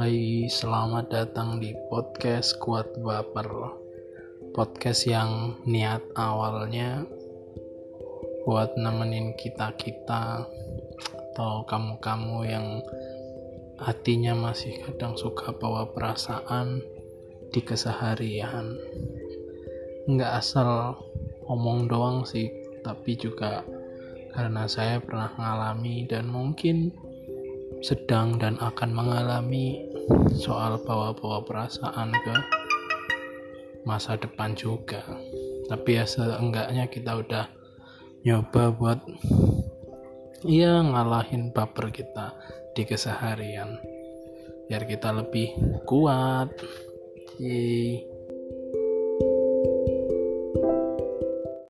Hai, selamat datang di podcast Kuat Baper. Podcast yang niat awalnya buat nemenin kita-kita atau kamu-kamu yang hatinya masih kadang suka bawa perasaan di keseharian. Nggak asal ngomong doang sih, tapi juga karena saya pernah mengalami dan mungkin sedang dan akan mengalami soal bawa-bawa perasaan ke masa depan juga. Tapi ya seenggaknya kita udah nyoba buat ya ngalahin baper kita di keseharian. Biar kita lebih kuat. Yeay.